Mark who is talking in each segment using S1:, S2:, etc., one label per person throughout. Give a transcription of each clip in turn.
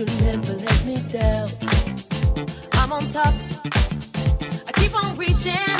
S1: You never let me down. I'm on top. I keep on reaching.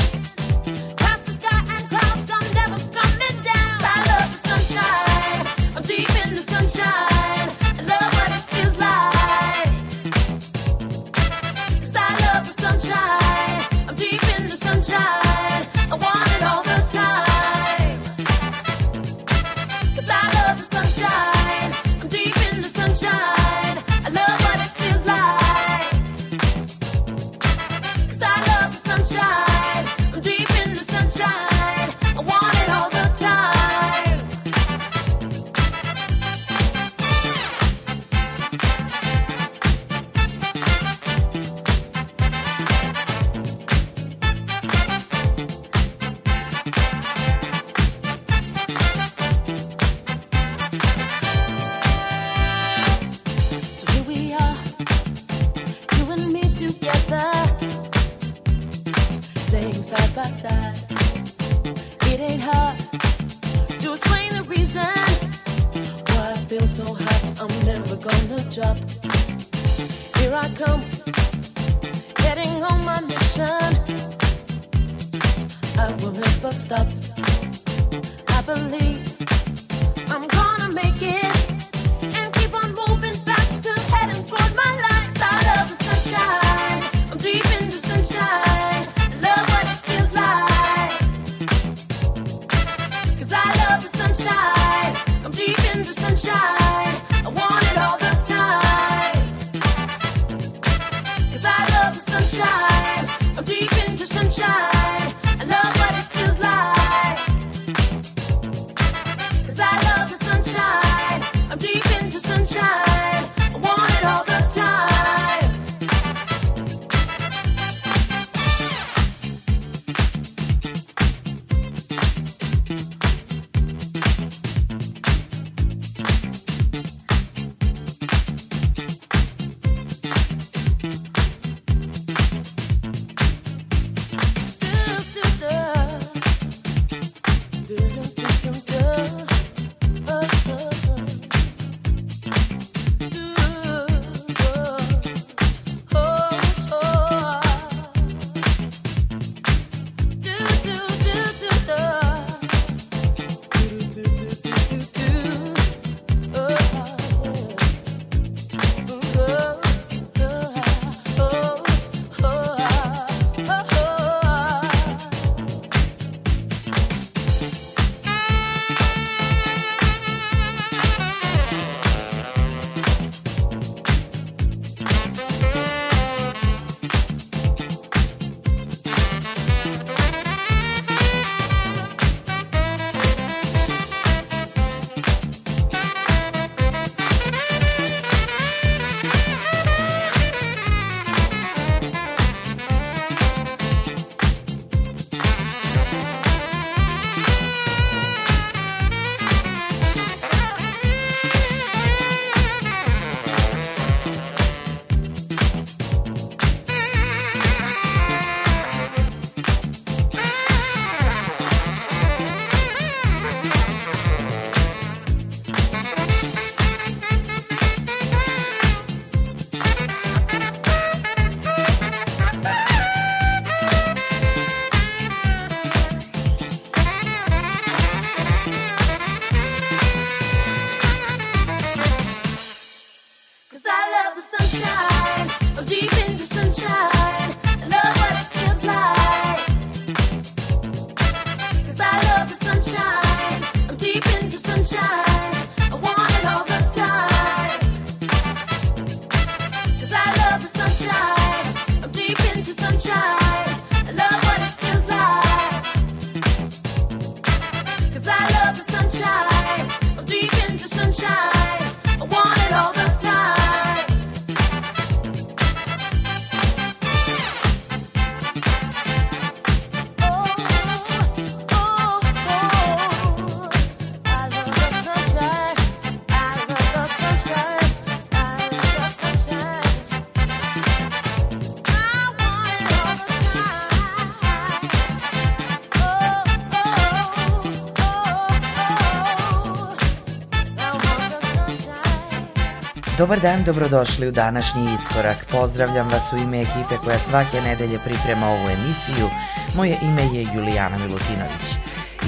S2: Dobar dan, dobrodošli u današnji iskorak. Pozdravljam vas u ime ekipe koja svake nedelje priprema ovu emisiju. Moje ime je Julijana Milutinović.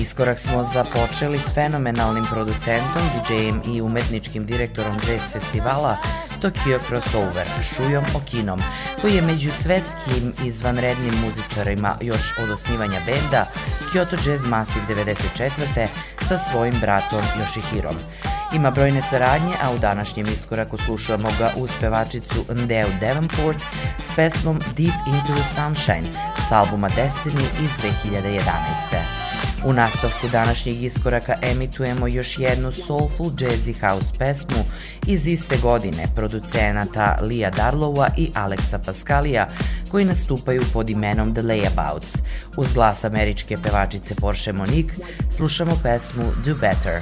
S2: Iskorak smo započeli s fenomenalnim producentom, DJ-em i umetničkim direktorom jazz festivala Tokyo Crossover, Šujom Okinom, koji je među svetskim izvanrednim muzičarima još od osnivanja benda Kyoto Jazz Massive 94. sa svojim bratom Yoshihirom. Ima brojne saradnje, a u današnjem iskoraku slušamo ga uz pevačicu Ndeo Davenport s pesmom Deep Into the Sunshine s albuma Destiny iz 2011. U nastavku današnjeg iskoraka emitujemo još jednu soulful jazzy house pesmu iz iste godine producenata Lia Darlowa i Alexa Pascalija koji nastupaju pod imenom The Layabouts. Uz glas američke pevačice Porsche Monique slušamo pesmu Do Better.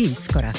S3: Muzički iskorak.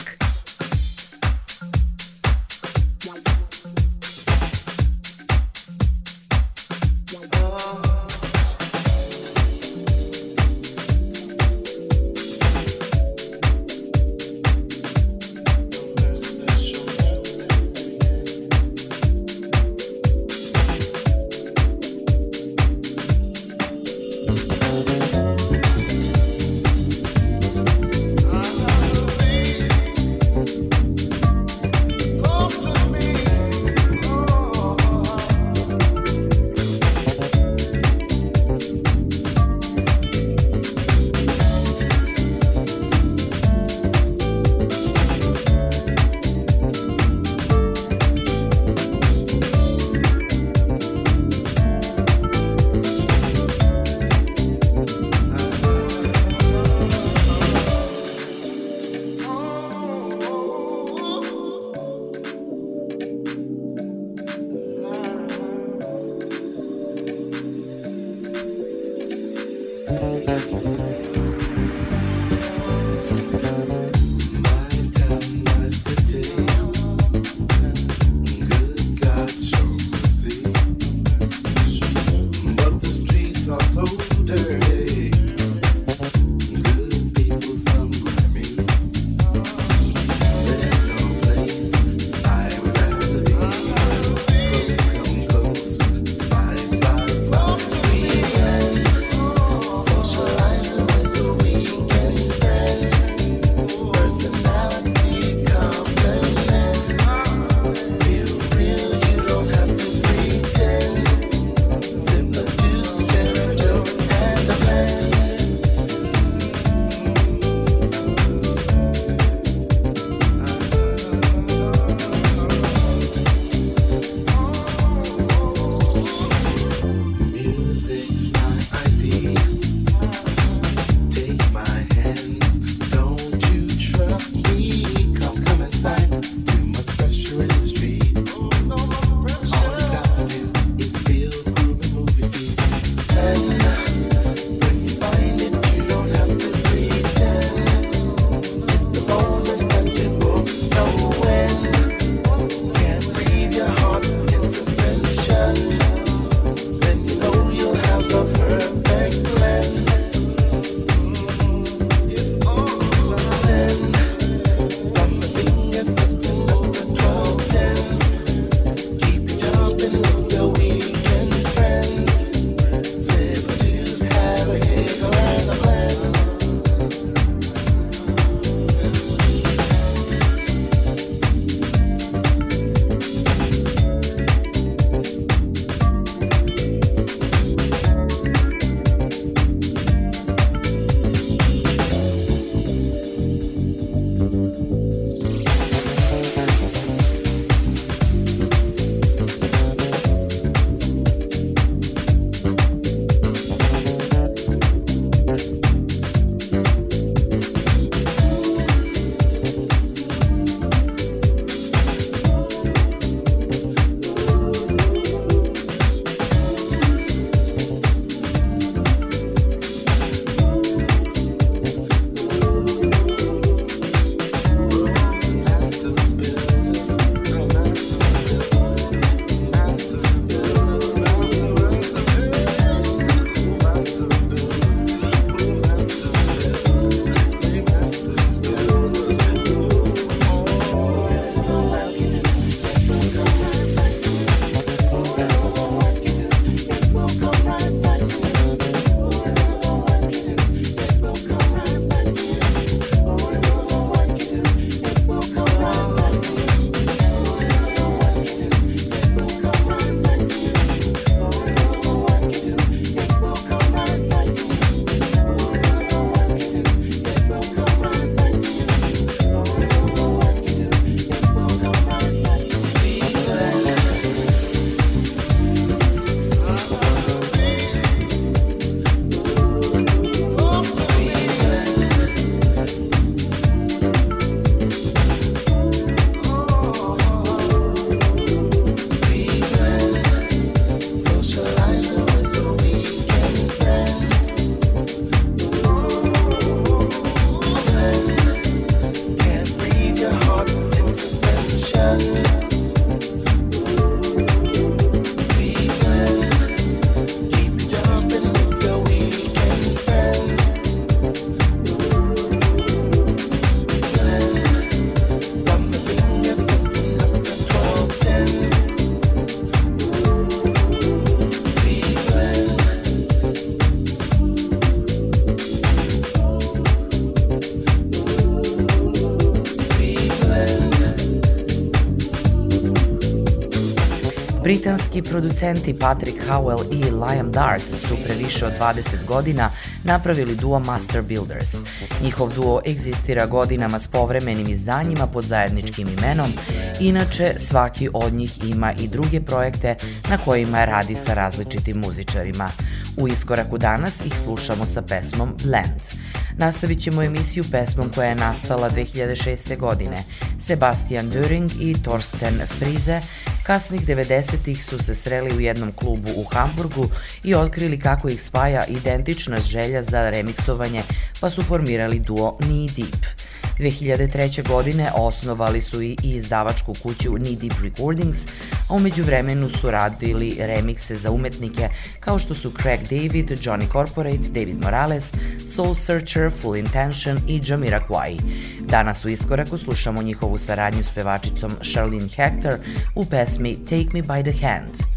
S2: Britanski producenti Patrick Howell i Liam Dart su pre više od 20 godina napravili duo Master Builders. Njihov duo egzistira godinama s povremenim izdanjima pod zajedničkim imenom, inače svaki od njih ima i druge projekte na kojima radi sa različitim muzičarima. U iskoraku danas ih slušamo sa pesmom Blend. Nastavit ćemo emisiju pesmom koja je nastala 2006. godine. Sebastian Döring i Torsten Frize kasnih 90-ih su se sreli u jednom klubu u Hamburgu i otkrili kako ih spaja identična želja za remiksovanje, pa su formirali duo Knee Deep. 2003. godine osnovali su i izdavačku kuću Knee Deep Recordings, a umeđu vremenu su radili remikse za umetnike kao što su Craig David, Johnny Corporate, David Morales, Soul Searcher, Full Intention i Jamiroquai. Danas u iskoraku slušamo njihovu saradnju s pevačicom Charlene Hector u pesmi Take Me By The Hand.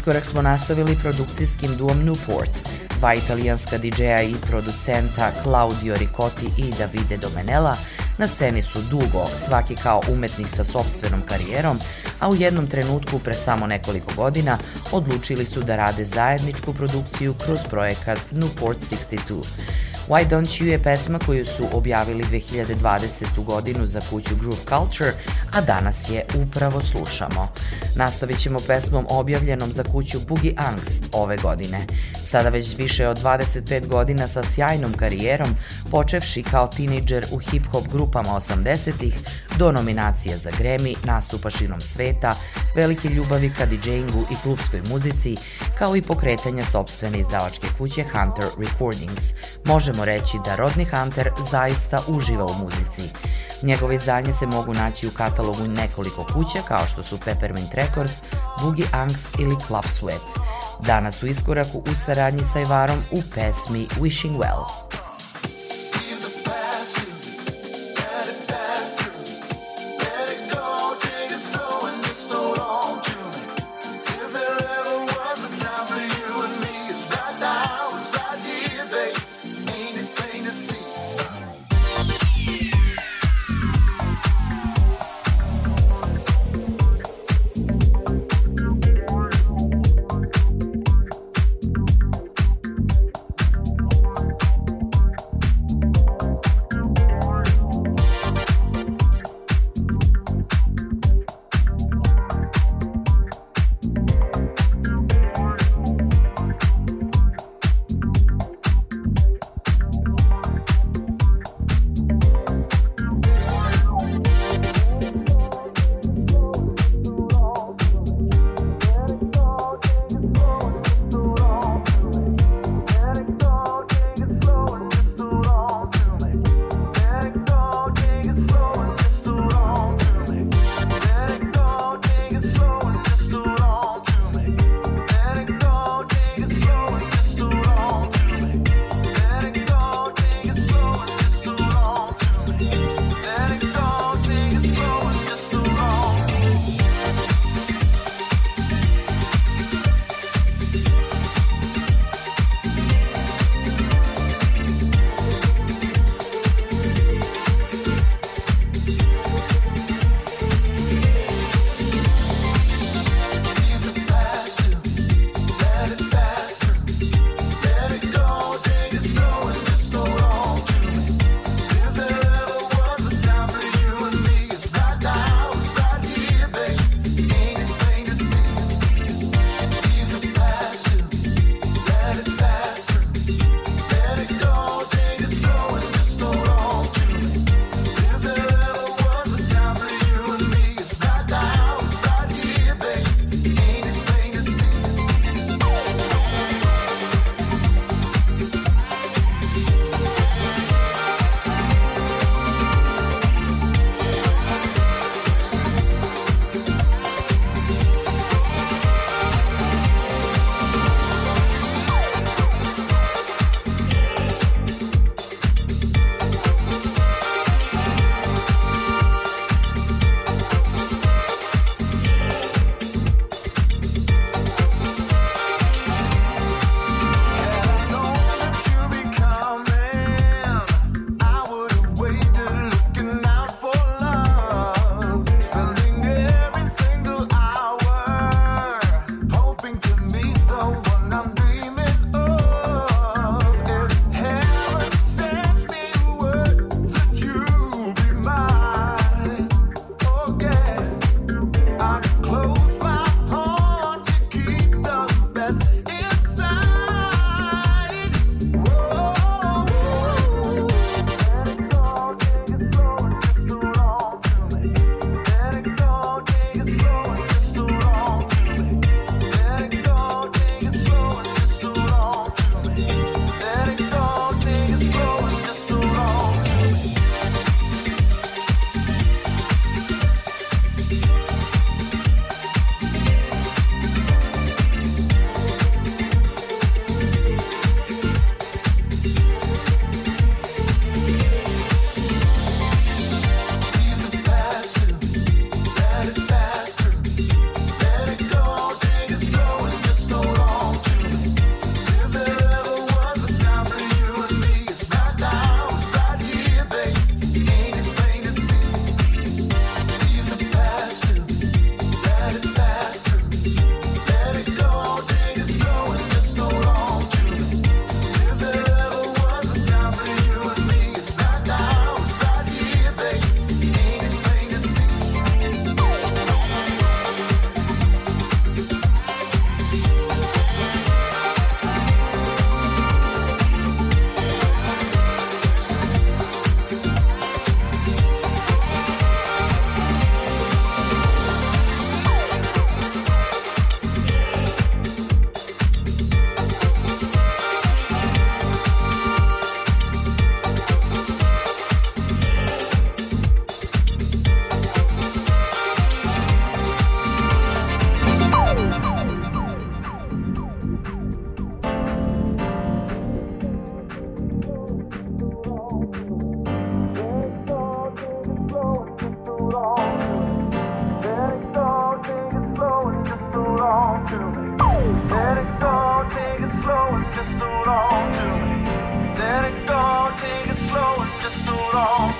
S2: Iskorak smo nastavili produkcijskim duom Newport, dva italijanska DJ-a i producenta Claudio Ricotti i Davide Domenela na sceni su dugo, svaki kao umetnik sa sobstvenom karijerom, a u jednom trenutku pre samo nekoliko godina odlučili su da rade zajedničku produkciju kroz projekat Newport 62. Why Don't You je pesma koju su objavili 2020. godinu za kuću Groove Culture, a danas je upravo slušamo. Nastavit ćemo pesmom objavljenom za kuću Boogie Angst ove godine. Sada već više od 25 godina sa sjajnom karijerom, počevši kao tinejdžer u hip-hop grupama 80-ih, do nominacija za Grammy, nastupa širom sveta, velike ljubavi ka DJingu i klubskoj muzici, kao i pokretanja sobstvene izdavačke kuće Hunter Recordings. Možemo reći da Rodney Hunter zaista uživa u muzici. Njegove izdanje se mogu naći u katalogu nekoliko kuća kao što su Peppermint Records, Boogie Angst ili Club Sweat. Danas u iskoraku u saradnji sa Ivarom u pesmi Wishing Well.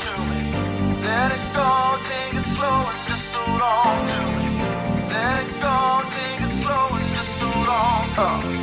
S4: to me. Let it go, take it slow and just hold on to me. Let it go, take it slow and just hold on. Uh.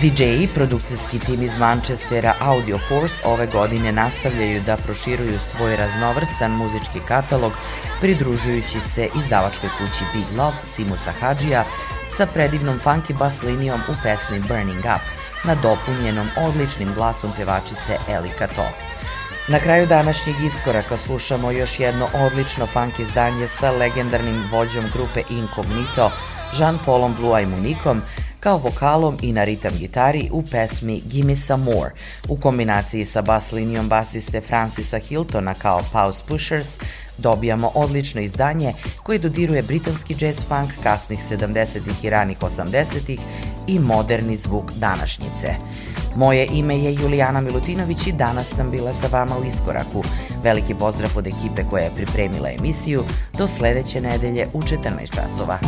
S2: DJ i produkcijski tim iz Manchestera Audio Force ove godine nastavljaju da proširuju svoj raznovrstan muzički katalog pridružujući se izdavačkoj kući Big Love Simusa Hadžija sa predivnom funky bas linijom u pesmi Burning Up, nadopunjenom odličnim glasom pevačice Eli Kato. Na kraju današnjeg iskoraka slušamo još jedno odlično funk izdanje sa legendarnim vođom grupe Incognito, Jean-Paulom Blue Munikom, kao vokalom i na ritam gitari u pesmi Gimme Some More, u kombinaciji sa bas linijom basiste Francisa Hiltona kao Pause Pushers, dobijamo odlično izdanje koje dodiruje britanski jazz funk kasnih 70-ih i ranih 80-ih i moderni zvuk današnjice. Moje ime je Julijana Milutinović i danas sam bila sa vama u Iskoraku. Veliki pozdrav od ekipe koja je pripremila emisiju do sledeće nedelje u 14 časova.